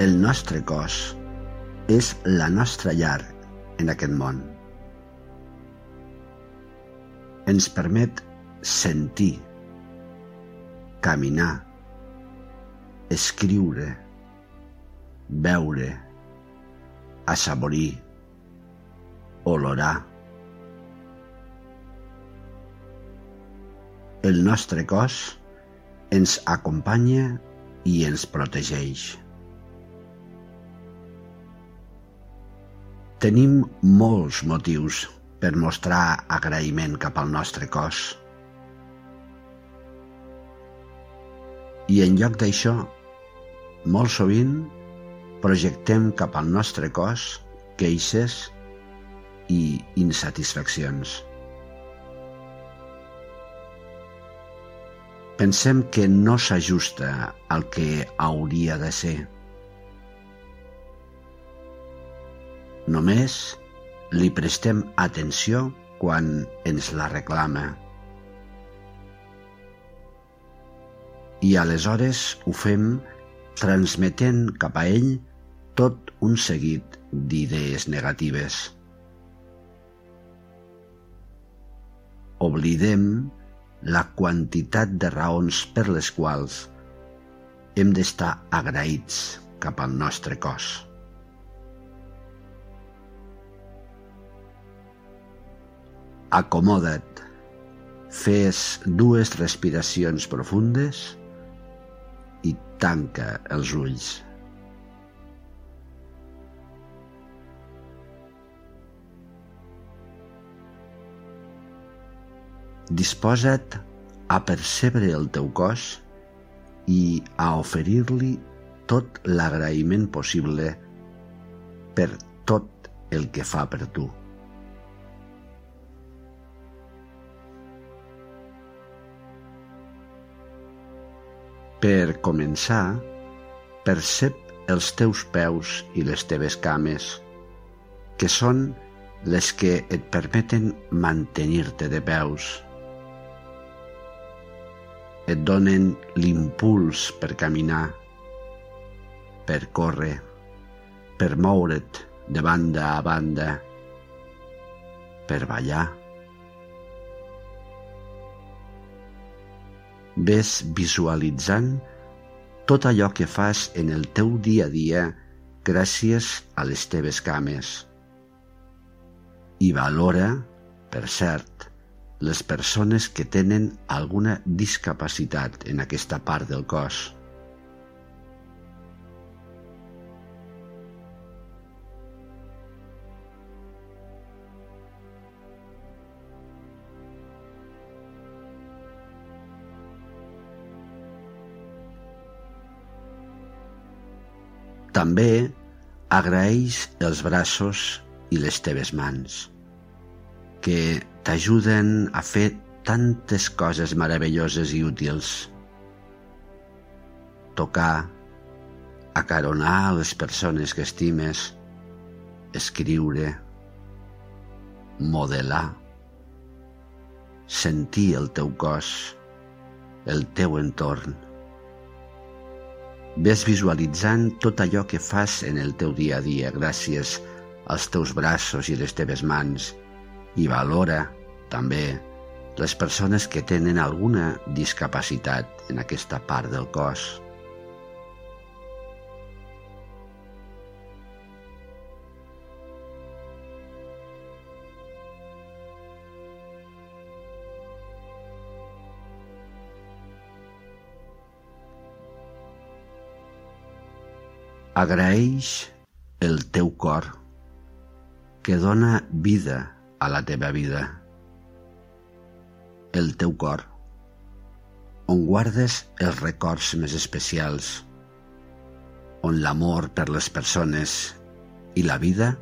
El nostre cos és la nostra llar en aquest món. Ens permet sentir, caminar, escriure, veure, assaborir, olorar. El nostre cos ens acompanya i ens protegeix. Tenim molts motius per mostrar agraïment cap al nostre cos. I en lloc d'això, molt sovint projectem cap al nostre cos queixes i insatisfaccions. Pensem que no s'ajusta al que hauria de ser. Només li prestem atenció quan ens la reclama. I aleshores ho fem transmetent cap a ell tot un seguit d'idees negatives. Oblidem la quantitat de raons per les quals hem d'estar agraïts cap al nostre cos. Acomoda't. Fes dues respiracions profundes i tanca els ulls. Disposa't a percebre el teu cos i a oferir-li tot l'agraïment possible per tot el que fa per tu. Per començar, percep els teus peus i les teves cames, que són les que et permeten mantenir-te de peus. Et donen l'impuls per caminar, per córrer, per moure't de banda a banda, per ballar. Ves visualitzant tot allò que fas en el teu dia a dia gràcies a les teves cames. I valora, per cert, les persones que tenen alguna discapacitat en aquesta part del cos. També agraeix els braços i les teves mans, que t'ajuden a fer tantes coses meravelloses i útils. Tocar, acaronar les persones que estimes, escriure, modelar, sentir el teu cos, el teu entorn. Ves visualitzant tot allò que fas en el teu dia a dia gràcies als teus braços i les teves mans i valora, també, les persones que tenen alguna discapacitat en aquesta part del cos. Agraeix el teu cor que dona vida a la teva vida. El teu cor, on guardes els records més especials, on l'amor per les persones i la vida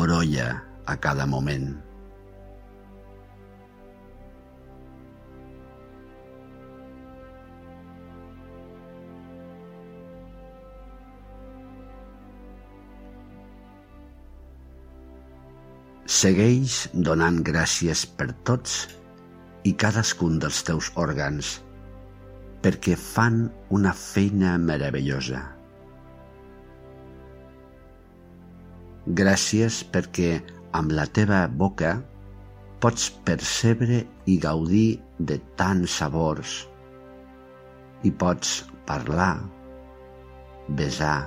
brolla a cada moment. Segueix donant gràcies per tots i cadascun dels teus òrgans, perquè fan una feina meravellosa. Gràcies perquè amb la teva boca pots percebre i gaudir de tants sabors i pots parlar, besar,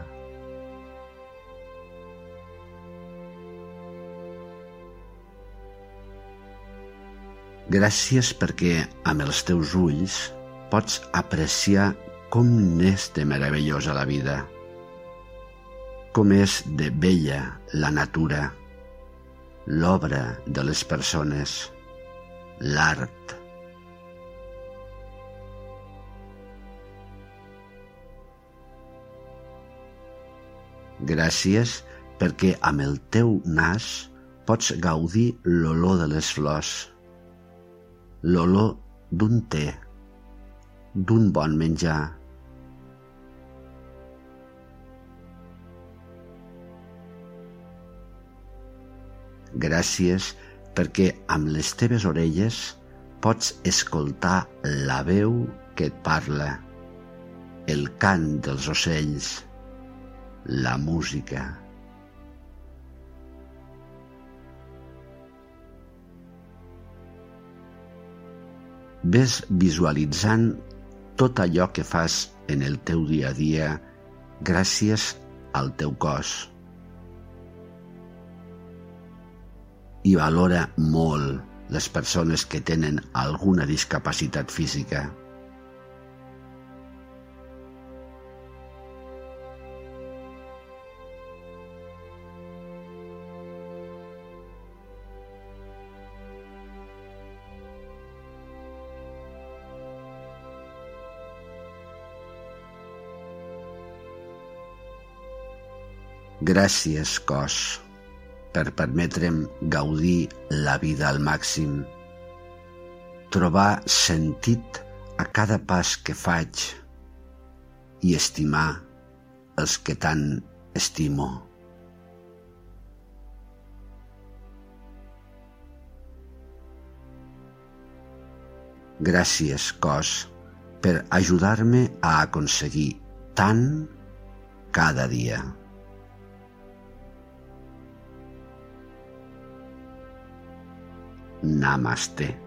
Gràcies perquè amb els teus ulls pots apreciar com n'és de meravellosa la vida, com és de bella la natura, l'obra de les persones, l'art. Gràcies perquè amb el teu nas pots gaudir l'olor de les flors, l'olor d'un te, d'un bon menjar. Gràcies perquè amb les teves orelles pots escoltar la veu que et parla, el cant dels ocells, la música. Ves visualitzant tot allò que fas en el teu dia a dia gràcies al teu cos. I valora molt les persones que tenen alguna discapacitat física. Gràcies, cos, per permetre'm gaudir la vida al màxim, trobar sentit a cada pas que faig i estimar els que tant estimo. Gràcies, cos, per ajudar-me a aconseguir tant cada dia. Namaste.